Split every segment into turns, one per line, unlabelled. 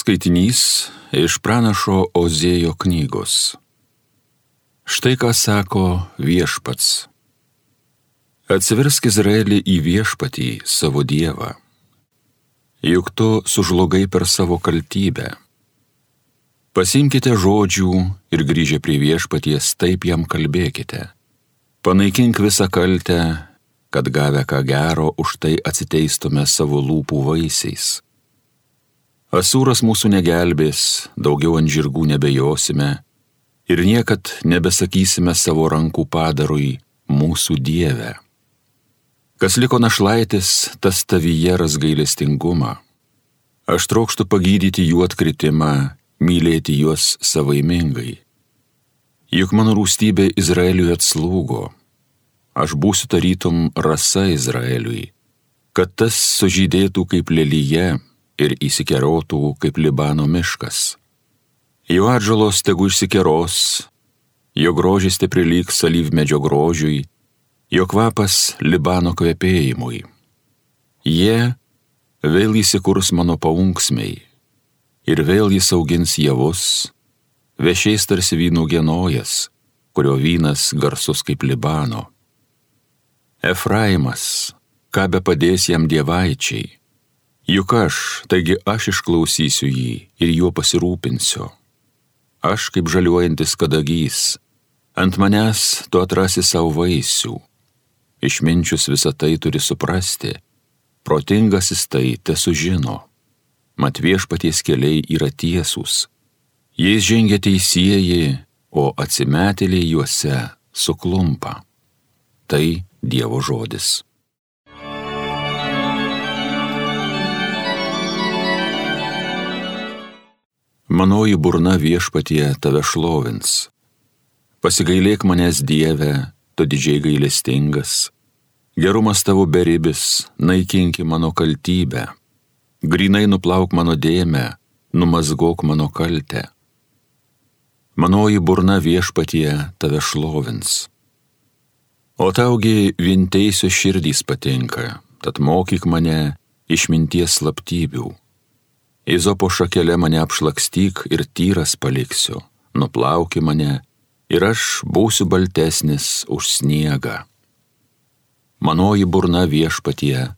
Skaitinys iš pranašo Ozėjo knygos. Štai ką sako viešpats. Atsiversk Izraelį į viešpatį savo Dievą. Juk tu sužlogai per savo kaltybę. Pasimkite žodžių ir grįžę prie viešpaties taip jam kalbėkite. Panaikink visą kaltę, kad gavę ką gero už tai atsiteistume savo lūpų vaisiais Asūras mūsų negelbės, daugiau ant žirgų nebejosime ir niekad nebesakysime savo rankų padarui mūsų Dievę. Kas liko našlaitis, tas tavyje ras gailestingumą. Aš trokštų pagydyti jų atkritimą, mylėti juos savaimingai. Juk mano rūstybė Izraeliui atslūgo. Aš būsiu tarytum rasa Izraeliui, kad tas sužydėtų kaip lelyje ir įsikerotų kaip Libano miškas. Jo atžalos tegu išsikeros, jo grožis te prilyg salyvmedžio grožiui, jo kvapas Libano kvepėjimui. Jie vėl įsikurs mano paunksmiai ir vėl jis augins javus, vešiais tarsi vynų genojas, kurio vynas garsus kaip Libano. Efraimas, ką be padės jam dievaičiai, Juk aš, taigi aš išklausysiu jį ir juo pasirūpinsiu. Aš kaip žaliuojantis kadagys, ant manęs tu atrasi savo vaisių. Išminčius visą tai turi suprasti, protingasis tai te sužino. Mat viešpaties keliai yra tiesūs. Jais žengia teisėjai, o atsimetėliai juose suklumpa. Tai Dievo žodis. Manoji burna viešpatie tave šlovins. Pasigailėk manęs Dieve, tu didžiai gailestingas. Gerumas tavo beribis, naikinki mano kaltybę. Grinai nuplauk mano dėmę, numazgok mano kaltę. Manoji burna viešpatie tave šlovins. O taugi vienteisio širdys patinka, tad mokyk mane išminties slaptybių Izopo šakelė mane apšlakstyk ir tyras paliksiu, nuplauki mane ir aš būsiu baltesnis už sniegą. Manoji burna viešpatie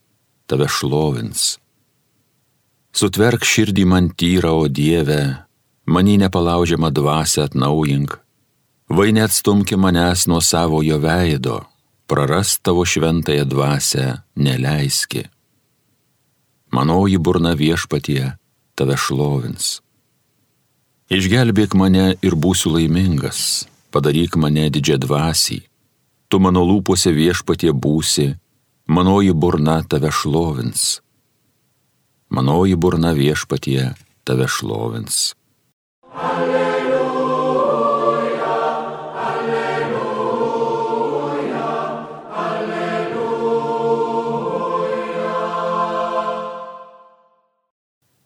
tave šlovins. Sutverk širdį man tyrą, o Dieve, manį nepalaužiamą dvasę atnaujink, vai neatstumki manęs nuo savojo veido, prarast tavo šventąją dvasę neleiski. Manoji burna viešpatie tave šlovins. Išgelbėk mane ir būsiu laimingas, padaryk mane didžią dvasį, tu mano lūpose viešpatie būsi, manoji burna tave šlovins. Manoji burna viešpatie tave šlovins.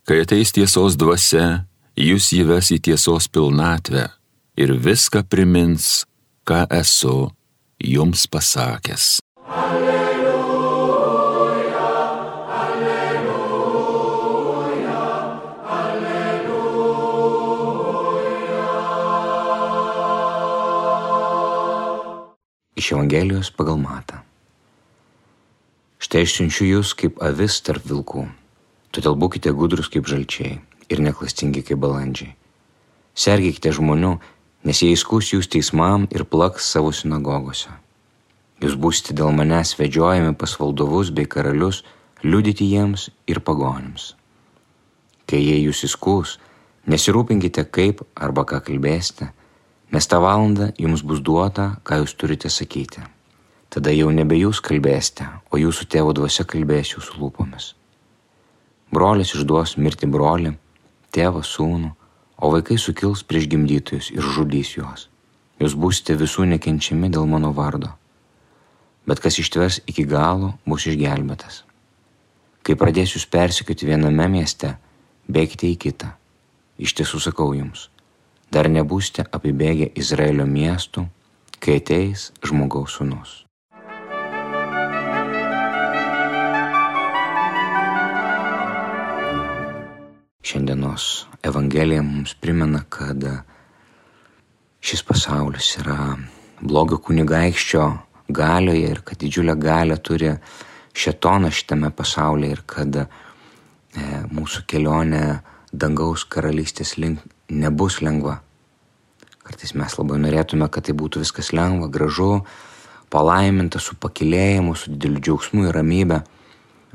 Kai ateis tiesos dvasia, jūs įves į tiesos pilnatvę ir viską primins, ką esu jums pasakęs. Alleluja, alleluja,
alleluja. Iš Evangelijos pagal matą. Štai aš siunčiu jūs kaip avis tarp vilkų. Todėl būkite gudrus kaip žalčiai ir neklastingi kaip balandžiai. Sergėkite žmonių, nes jie įskus jūs teismam ir plaks savo sinagogose. Jūs būsite dėl manęs vedžiojami pas valdovus bei karalius, liudyti jiems ir pagonims. Kai jie jūs įskus, nesirūpinkite kaip arba ką kalbėsite, nes tą valandą jums bus duota, ką jūs turite sakyti. Tada jau nebe jūs kalbėsite, o jūsų tėvo dvasia kalbės jūsų lūpomis. Brolis išduos mirti brolį, tėvas sūnų, o vaikai sukils prieš gimdytojus ir žudys juos. Jūs būsite visų nekenčiami dėl mano vardo. Bet kas ištvers iki galo, bus išgelbėtas. Kai pradės jūs persikioti viename mieste, bėgite į kitą. Iš tiesų sakau jums, dar nebūsite apibėgę Izraelio miestų, kai ateis žmogaus sūnus. Šiandienos Evangelija mums primena, kad šis pasaulis yra blogio kunigaikščio galioje ir kad didžiulę galę turi šetoną šitame pasaulyje ir kad e, mūsų kelionė dangaus karalystės link nebus lengva. Kartais mes labai norėtume, kad tai būtų viskas lengva, gražu, palaiminta, su pakilėjimu, su dideliu džiaugsmu ir ramybė.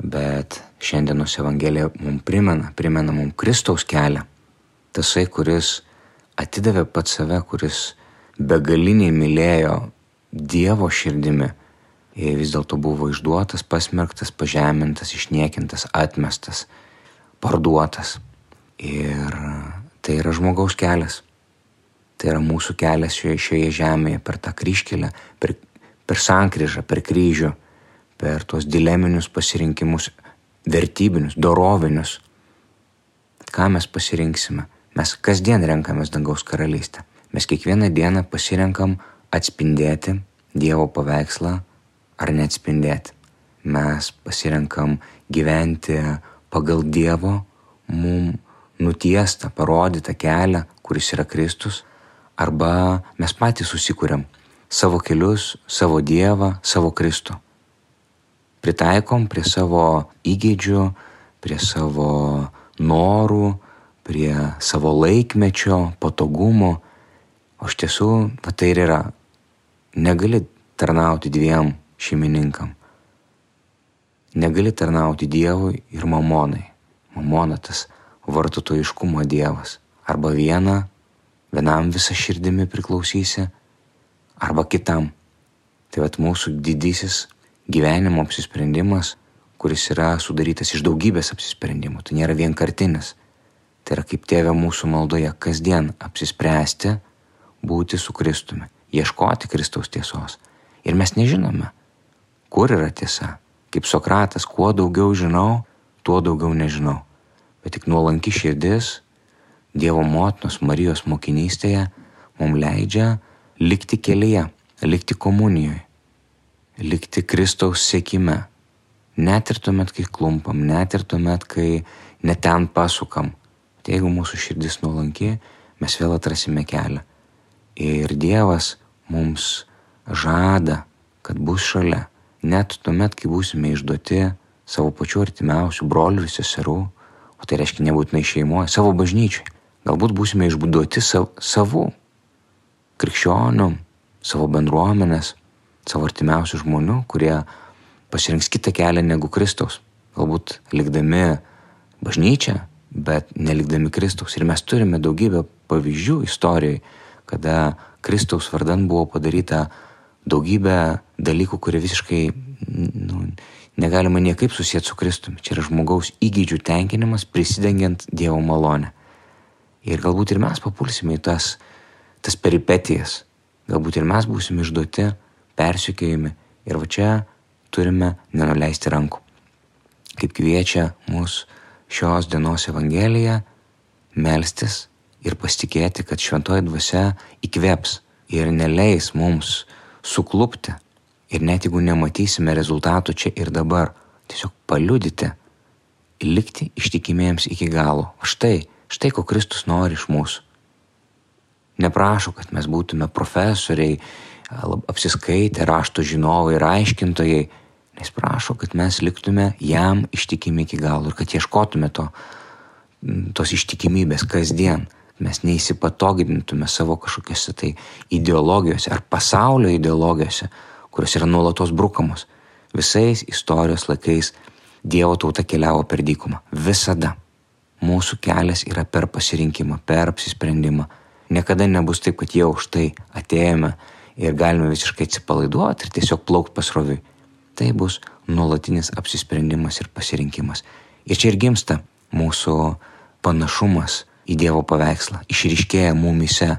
Bet šiandienos Evangelija mums primena, primena mums Kristaus kelią. Tasai, kuris atidavė pat save, kuris begaliniai mylėjo Dievo širdimi, vis dėlto buvo išduotas, pasmerktas, pažemintas, išniekintas, atmestas, parduotas. Ir tai yra žmogaus kelias. Tai yra mūsų kelias šioje, šioje žemėje per tą kryškelę, per, per sankryžą, per kryžių, per tuos dileminius pasirinkimus, vertybinius, dorovinius. Ką mes pasirinksime? Mes kasdien renkamės dangaus karalystę. Mes kiekvieną dieną pasirenkam atspindėti Dievo paveikslą ar neatspindėti. Mes pasirenkam gyventi pagal Dievo mum nutiestą, parodytą kelią, kuris yra Kristus, arba mes patys susikūrėm savo kelius, savo Dievą, savo Kristų. Pritaikom prie savo įgėdžių, prie savo norų, prie savo laikmečio, patogumo. O iš tiesų, va tai ir yra. Negali tarnauti dviem šeimininkam. Negali tarnauti Dievui ir mamonai. Mamona tas vartotojiškumo Dievas. Arba vieną, vienam visą širdimi priklausysi, arba kitam. Tai vad mūsų didysis gyvenimo apsisprendimas, kuris yra sudarytas iš daugybės apsisprendimų. Tai nėra vienkartinis. Tai yra kaip tėvė mūsų maldoje kasdien apsispręsti būti su Kristumi, ieškoti Kristaus tiesos. Ir mes nežinome, kur yra tiesa. Kaip Sokratas, kuo daugiau žinau, tuo daugiau nežinau bet tik nuolanki širdis Dievo motinos Marijos mokinystėje mums leidžia likti kelyje, likti komunijoje, likti Kristaus sėkime. Net ir tuomet, kai klumpam, net ir tuomet, kai neten pasukam. Tai jeigu mūsų širdis nuolanki, mes vėl atrasime kelią. Ir Dievas mums žada, kad bus šalia. Net tuomet, kai būsime išduoti savo pačių artimiausių brolių ir seserų, o tai reiškia nebūtinai šeimoje, savo bažnyčiai. Galbūt būsime išbūduoti sav, savų krikščionių, savo bendruomenės, savo artimiausių žmonių, kurie pasirinks kitą kelią negu Kristaus. Galbūt likdami bažnyčią, bet nelikdami Kristaus. Ir mes turime daugybę pavyzdžių istorijai, kada Kristaus vardan buvo padaryta daugybė dalykų, kurie visiškai nu, negalima niekaip susijęti su Kristumi. Čia yra žmogaus įgydžių tenkinimas prisidengiant Dievo malonę. Ir galbūt ir mes papulsime į tas, tas peripetijas. Galbūt ir mes būsime išduoti, persikėjami. Ir va čia turime nenuleisti rankų. Kaip kviečia mus šios dienos Evangelija melstis ir pasitikėti, kad šventoji dvasia įkveps ir neleis mums suklupti Ir net jeigu nematysime rezultatų čia ir dabar, tiesiog paliudyti, likti ištikimiems iki galo. Štai, štai ko Kristus nori iš mūsų. Neprašo, kad mes būtume profesoriai, apsiskaitę, rašto žinovai ir aiškintojai, nes prašo, kad mes liktume jam ištikimi iki galo ir kad ieškotume to, tos ištikimybės kasdien. Mes neįsipatogintume savo kažkokiose tai ideologijose ar pasaulio ideologijose, kurios yra nuolatos brukamos. Visais istorijos laikais Dievo tauta keliavo per dykumą. Visada. Mūsų kelias yra per pasirinkimą, per apsisprendimą. Niekada nebus taip, kad jau štai atėjome ir galime visiškai atsipalaiduoti ir tiesiog plaukti pasroviui. Tai bus nuolatinis apsisprendimas ir pasirinkimas. Ir čia ir gimsta mūsų panašumas į Dievo paveikslą, išryškėja mumise,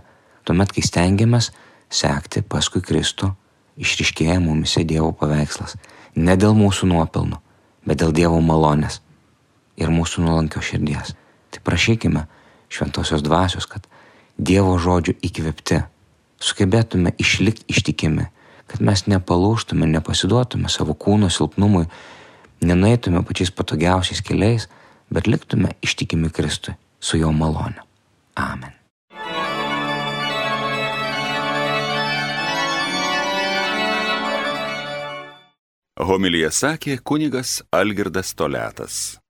tuomet, kai stengiamės sekti paskui Kristų išriškėja mumise Dievo paveikslas. Ne dėl mūsų nuopelnų, bet dėl Dievo malonės ir mūsų nuolankio širdies. Tai prašykime šventosios dvasios, kad Dievo žodžių įkvėpti sugebėtume išlikti ištikimi, kad mes nepalūštume, nepasiduotume savo kūno silpnumui, nenaitume pačiais patogiausiais keliais, bet liktume ištikimi Kristui su jo malone. Amen.
Homilyje sakė kunigas Algirdas Toletas.